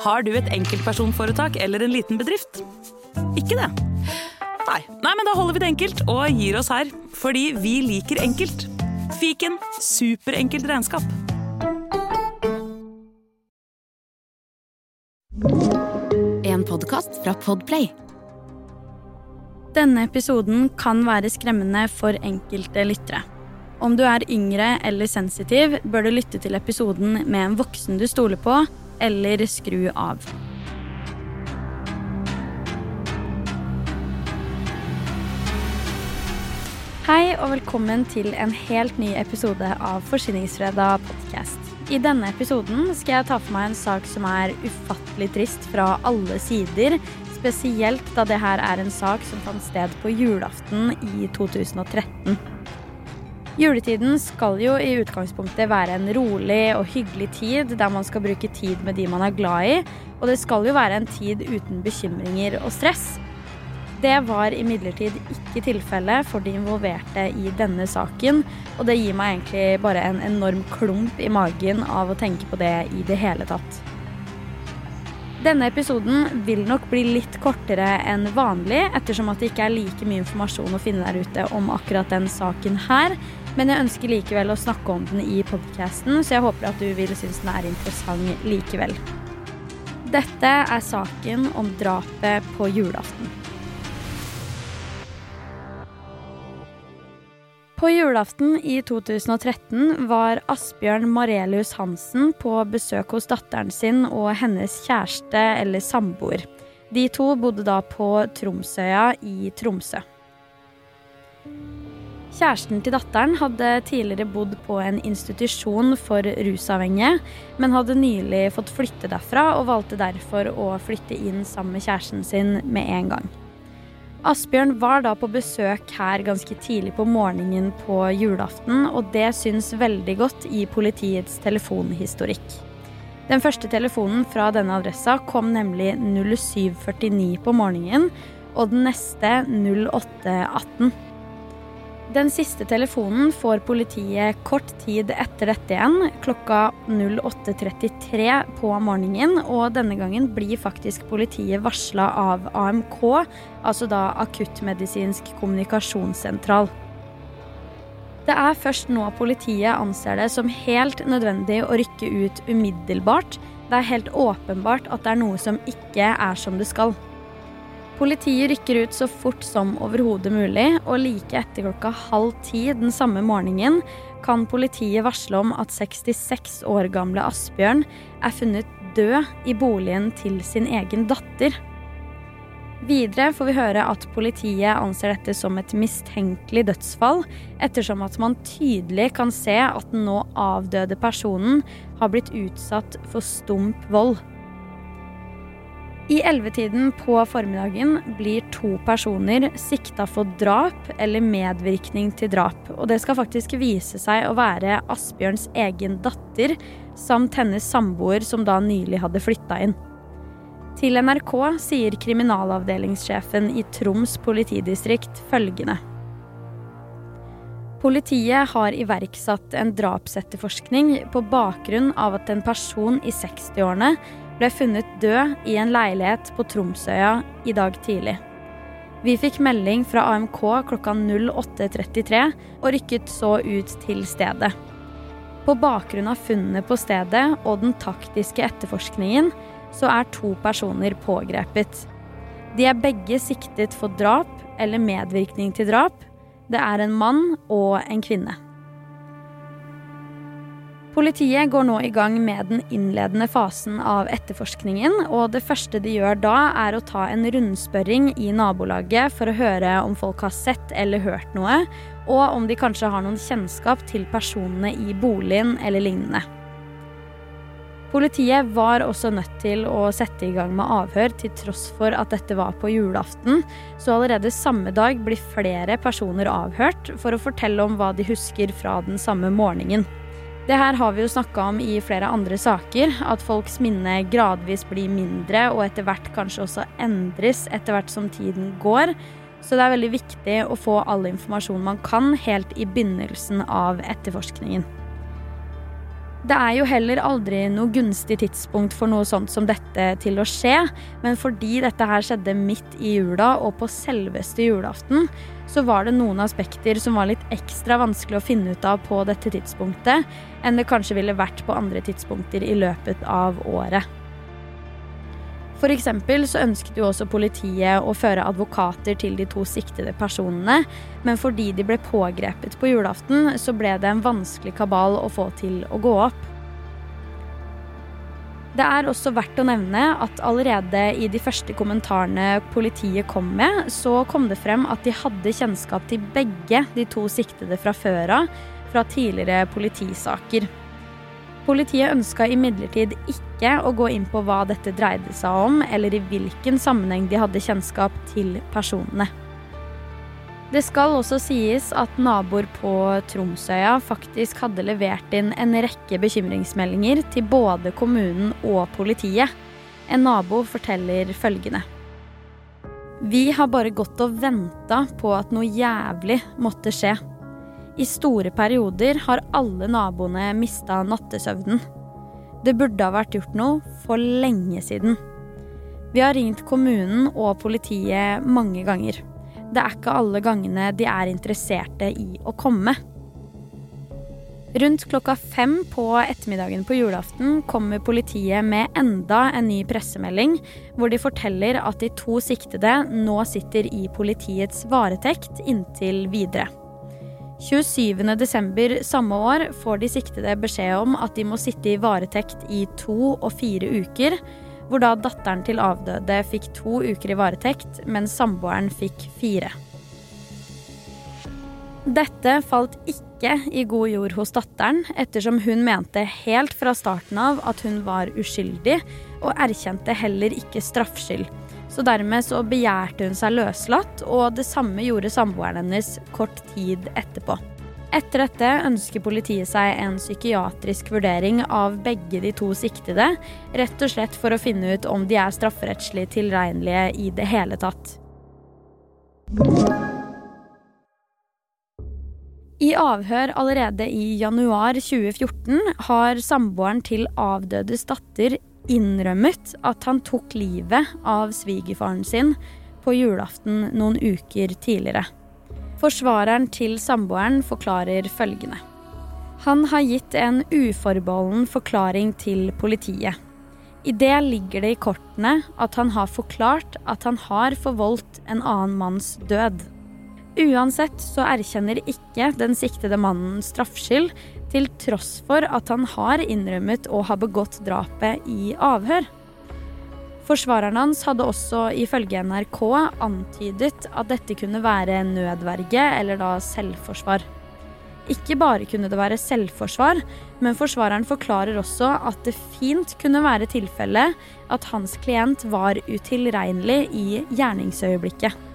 Har du et enkeltpersonforetak eller en liten bedrift? Ikke det? Nei. Nei, men da holder vi det enkelt og gir oss her. Fordi vi liker enkelt. Fiken superenkelt regnskap. En podkast fra Podplay. Denne episoden kan være skremmende for enkelte lyttere. Om du er yngre eller sensitiv, bør du lytte til episoden med en voksen du stoler på, eller skru av. Hei og velkommen til en helt ny episode av Forsyningsfredag podcast. I denne episoden skal jeg ta for meg en sak som er ufattelig trist fra alle sider. Spesielt da det her er en sak som fant sted på julaften i 2013. Juletiden skal jo i utgangspunktet være en rolig og hyggelig tid der man skal bruke tid med de man er glad i, og det skal jo være en tid uten bekymringer og stress. Det var imidlertid ikke tilfellet for de involverte i denne saken, og det gir meg egentlig bare en enorm klump i magen av å tenke på det i det hele tatt. Denne episoden vil nok bli litt kortere enn vanlig, ettersom at det ikke er like mye informasjon å finne der ute om akkurat den saken her. Men jeg ønsker likevel å snakke om den i podkasten, så jeg håper at du vil synes den er interessant likevel. Dette er saken om drapet på julaften. På julaften i 2013 var Asbjørn Marelius Hansen på besøk hos datteren sin og hennes kjæreste eller samboer. De to bodde da på Tromsøya i Tromsø. Kjæresten til datteren hadde tidligere bodd på en institusjon for rusavhengige, men hadde nylig fått flytte derfra og valgte derfor å flytte inn sammen med kjæresten sin med en gang. Asbjørn var da på besøk her ganske tidlig på morgenen på julaften, og det syns veldig godt i politiets telefonhistorikk. Den første telefonen fra denne adressa kom nemlig 0749 på morgenen, og den neste 0818. Den siste telefonen får politiet kort tid etter dette igjen, klokka 08.33 på morgenen. Og denne gangen blir faktisk politiet varsla av AMK, altså da Akuttmedisinsk kommunikasjonssentral. Det er først nå politiet anser det som helt nødvendig å rykke ut umiddelbart. Det er helt åpenbart at det er noe som ikke er som det skal. Politiet rykker ut så fort som overhodet mulig, og like etter klokka halv ti den samme morgenen kan politiet varsle om at 66 år gamle Asbjørn er funnet død i boligen til sin egen datter. Videre får vi høre at politiet anser dette som et mistenkelig dødsfall, ettersom at man tydelig kan se at den nå avdøde personen har blitt utsatt for stump vold. I ellevetiden på formiddagen blir to personer sikta for drap eller medvirkning til drap. Og det skal faktisk vise seg å være Asbjørns egen datter samt hennes samboer som da nylig hadde flytta inn. Til NRK sier kriminalavdelingssjefen i Troms politidistrikt følgende. Politiet har iverksatt en drapsetterforskning på bakgrunn av at en person i 60-årene ble funnet død i en leilighet på Tromsøya i dag tidlig. Vi fikk melding fra AMK klokka 08.33 og rykket så ut til stedet. På bakgrunn av funnene på stedet og den taktiske etterforskningen så er to personer pågrepet. De er begge siktet for drap eller medvirkning til drap. Det er en mann og en kvinne. Politiet går nå i gang med den innledende fasen av etterforskningen, og det første de gjør da, er å ta en rundspørring i nabolaget for å høre om folk har sett eller hørt noe, og om de kanskje har noen kjennskap til personene i boligen eller lignende. Politiet var også nødt til å sette i gang med avhør til tross for at dette var på julaften, så allerede samme dag blir flere personer avhørt for å fortelle om hva de husker fra den samme morgenen. Det her har vi jo snakka om i flere andre saker, at folks minne gradvis blir mindre og etter hvert kanskje også endres etter hvert som tiden går. Så det er veldig viktig å få all informasjon man kan helt i begynnelsen av etterforskningen. Det er jo heller aldri noe gunstig tidspunkt for noe sånt som dette til å skje, men fordi dette her skjedde midt i jula og på selveste julaften, så var det noen aspekter som var litt ekstra vanskelig å finne ut av på dette tidspunktet, enn det kanskje ville vært på andre tidspunkter i løpet av året. Eksempel så ønsket jo også politiet å føre advokater til de to siktede personene, men fordi de ble pågrepet på julaften, så ble det en vanskelig kabal å få til å gå opp. Det er også verdt å nevne at allerede i de første kommentarene politiet kom med, så kom det frem at de hadde kjennskap til begge de to siktede fra før av, fra tidligere politisaker. Politiet ønska imidlertid ikke å gå inn på hva dette dreide seg om, eller i hvilken sammenheng de hadde kjennskap til personene. Det skal også sies at naboer på Tromsøya faktisk hadde levert inn en rekke bekymringsmeldinger til både kommunen og politiet. En nabo forteller følgende. Vi har bare gått og venta på at noe jævlig måtte skje. I store perioder har alle naboene mista nattesøvnen. Det burde ha vært gjort noe for lenge siden. Vi har ringt kommunen og politiet mange ganger. Det er ikke alle gangene de er interesserte i å komme. Rundt klokka fem på ettermiddagen på julaften kommer politiet med enda en ny pressemelding, hvor de forteller at de to siktede nå sitter i politiets varetekt inntil videre. 27.12. samme år får de siktede beskjed om at de må sitte i varetekt i to og fire uker, hvor da datteren til avdøde fikk to uker i varetekt, mens samboeren fikk fire. Dette falt ikke i god jord hos datteren, ettersom hun mente helt fra starten av at hun var uskyldig, og erkjente heller ikke straffskyld så dermed så begjærte hun seg løslatt, og det samme gjorde samboeren hennes kort tid etterpå. Etter dette ønsker politiet seg en psykiatrisk vurdering av begge de to siktede, rett og slett for å finne ut om de er strafferettslig tilregnelige i det hele tatt. I avhør allerede i januar 2014 har samboeren til avdødes datter innrømmet at han tok livet av svigerfaren sin på julaften noen uker tidligere. Forsvareren til samboeren forklarer følgende. Han har gitt en uforbeholden forklaring til politiet. I det ligger det i kortene at han har forklart at han har forvoldt en annen manns død. Uansett så erkjenner ikke den siktede mannen straffskyld, til tross for at han har innrømmet å ha begått drapet i avhør. Forsvareren hans hadde også ifølge NRK antydet at dette kunne være nødverge eller da selvforsvar. Ikke bare kunne det være selvforsvar, men forsvareren forklarer også at det fint kunne være tilfelle at hans klient var utilregnelig i gjerningsøyeblikket.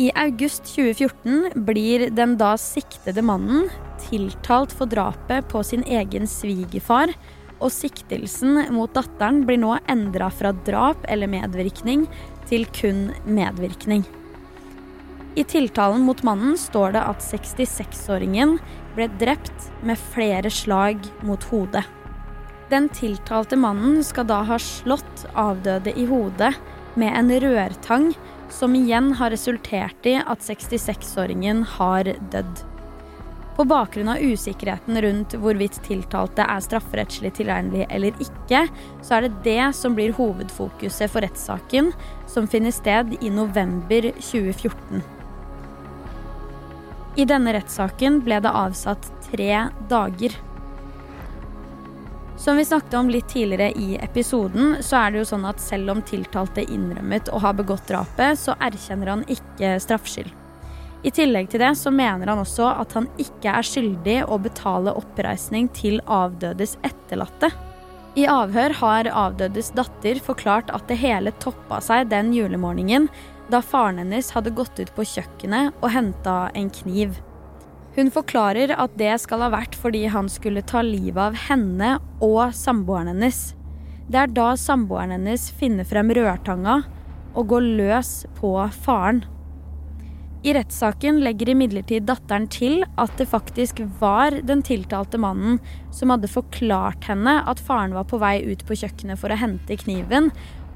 I august 2014 blir den da siktede mannen tiltalt for drapet på sin egen svigerfar, og siktelsen mot datteren blir nå endra fra drap eller medvirkning til kun medvirkning. I tiltalen mot mannen står det at 66-åringen ble drept med flere slag mot hodet. Den tiltalte mannen skal da ha slått avdøde i hodet med en rørtang som igjen har resultert i at 66-åringen har dødd. På bakgrunn av usikkerheten rundt hvorvidt tiltalte er strafferettslig tilregnelig eller ikke, så er det det som blir hovedfokuset for rettssaken, som finner sted i november 2014. I denne rettssaken ble det avsatt tre dager. Som vi snakket om litt tidligere i episoden, så er det jo sånn at selv om tiltalte innrømmet å ha begått drapet, så erkjenner han ikke straffskyld. I tillegg til det så mener han også at han ikke er skyldig å betale oppreisning til avdødes etterlatte. I avhør har avdødes datter forklart at det hele toppa seg den julemorgenen da faren hennes hadde gått ut på kjøkkenet og henta en kniv. Hun forklarer at det skal ha vært fordi han skulle ta livet av henne og samboeren hennes. Det er da samboeren hennes finner frem rørtanga og går løs på faren. I rettssaken legger imidlertid datteren til at det faktisk var den tiltalte mannen som hadde forklart henne at faren var på vei ut på kjøkkenet for å hente kniven,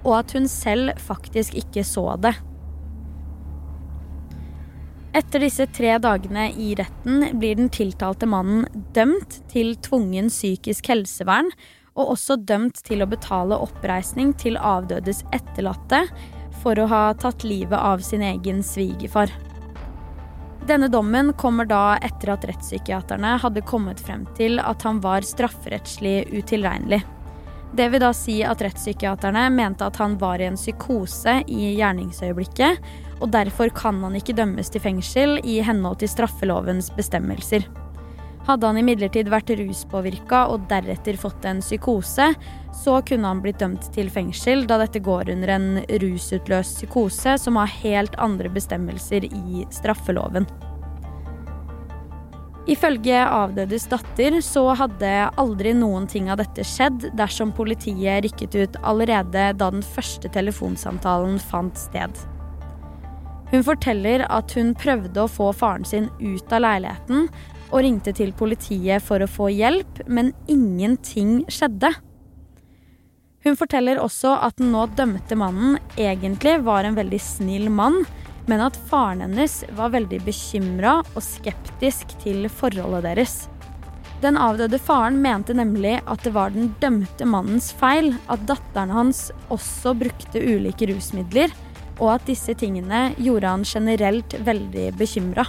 og at hun selv faktisk ikke så det. Etter disse tre dagene i retten blir den tiltalte mannen dømt til tvungen psykisk helsevern, og også dømt til å betale oppreisning til avdødes etterlatte for å ha tatt livet av sin egen svigerfar. Denne dommen kommer da etter at rettspsykiaterne hadde kommet frem til at han var strafferettslig utilregnelig. Det vil da si at rettspsykiaterne mente at han var i en psykose i gjerningsøyeblikket, og derfor kan han ikke dømmes til fengsel i henhold til straffelovens bestemmelser. Hadde han imidlertid vært ruspåvirka og deretter fått en psykose, så kunne han blitt dømt til fengsel, da dette går under en rusutløst psykose som har helt andre bestemmelser i straffeloven. Ifølge avdødes datter så hadde aldri noen ting av dette skjedd dersom politiet rykket ut allerede da den første telefonsamtalen fant sted. Hun forteller at hun prøvde å få faren sin ut av leiligheten og ringte til politiet for å få hjelp, men ingenting skjedde. Hun forteller også at den nå dømte mannen egentlig var en veldig snill mann, men at faren hennes var veldig bekymra og skeptisk til forholdet deres. Den avdøde faren mente nemlig at det var den dømte mannens feil at datteren hans også brukte ulike rusmidler, og at disse tingene gjorde han generelt veldig bekymra.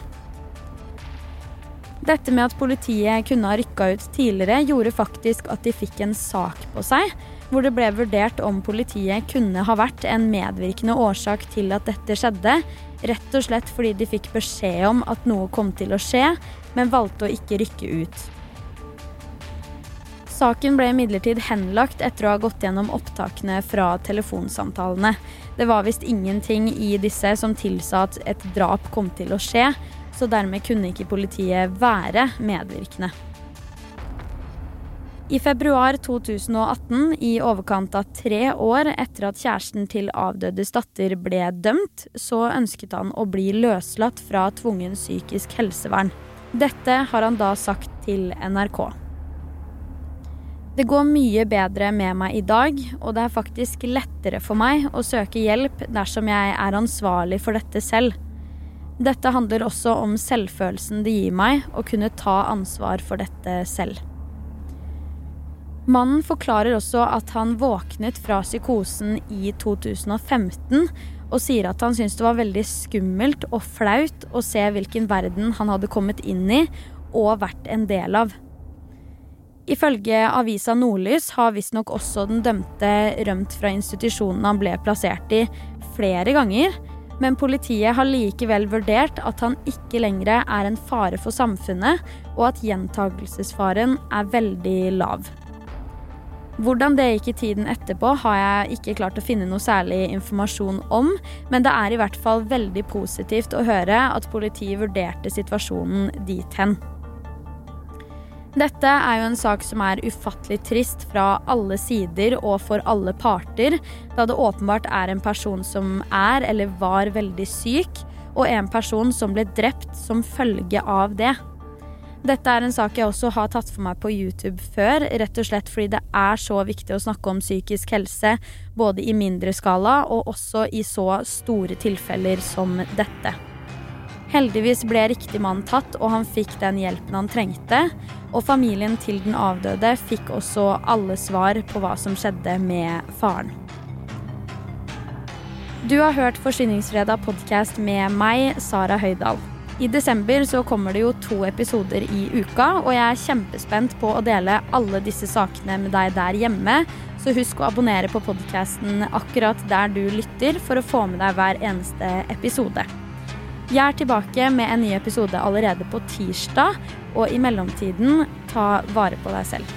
Dette med at politiet kunne ha rykka ut tidligere, gjorde faktisk at de fikk en sak på seg, hvor det ble vurdert om politiet kunne ha vært en medvirkende årsak til at dette skjedde, rett og slett fordi de fikk beskjed om at noe kom til å skje, men valgte å ikke rykke ut. Saken ble imidlertid henlagt etter å ha gått gjennom opptakene fra telefonsamtalene. Det var visst ingenting i disse som tilsa at et drap kom til å skje, så dermed kunne ikke politiet være medvirkende. I februar 2018, i overkant av tre år etter at kjæresten til avdødes datter ble dømt, så ønsket han å bli løslatt fra tvungen psykisk helsevern. Dette har han da sagt til NRK. Det går mye bedre med meg i dag, og det er faktisk lettere for meg å søke hjelp dersom jeg er ansvarlig for dette selv. Dette handler også om selvfølelsen det gir meg å kunne ta ansvar for dette selv. Mannen forklarer også at han våknet fra psykosen i 2015 og sier at han syntes det var veldig skummelt og flaut å se hvilken verden han hadde kommet inn i og vært en del av. Ifølge avisa Nordlys har visstnok også den dømte rømt fra institusjonen han ble plassert i flere ganger, men politiet har likevel vurdert at han ikke lenger er en fare for samfunnet, og at gjentagelsesfaren er veldig lav. Hvordan det gikk i tiden etterpå, har jeg ikke klart å finne noe særlig informasjon om, men det er i hvert fall veldig positivt å høre at politiet vurderte situasjonen dit hen. Dette er jo en sak som er ufattelig trist fra alle sider og for alle parter, da det åpenbart er en person som er eller var veldig syk, og en person som ble drept som følge av det. Dette er en sak jeg også har tatt for meg på YouTube før, rett og slett fordi det er så viktig å snakke om psykisk helse, både i mindre skala og også i så store tilfeller som dette. Heldigvis ble riktig mann tatt, og han fikk den hjelpen han trengte. Og familien til den avdøde fikk også alle svar på hva som skjedde med faren. Du har hørt Forsvinningsfredag podkast med meg, Sara Høydahl. I desember så kommer det jo to episoder i uka, og jeg er kjempespent på å dele alle disse sakene med deg der hjemme. Så husk å abonnere på podkasten akkurat der du lytter, for å få med deg hver eneste episode. Jeg er tilbake med en ny episode allerede på tirsdag, og i mellomtiden, ta vare på deg selv.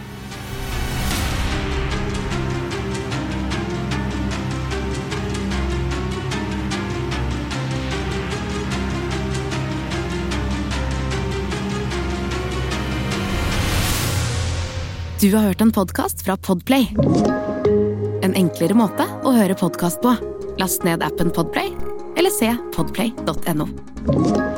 Du har hørt en podkast fra Podplay. En enklere måte å høre podkast på. Last ned appen Podplay se podplay.no.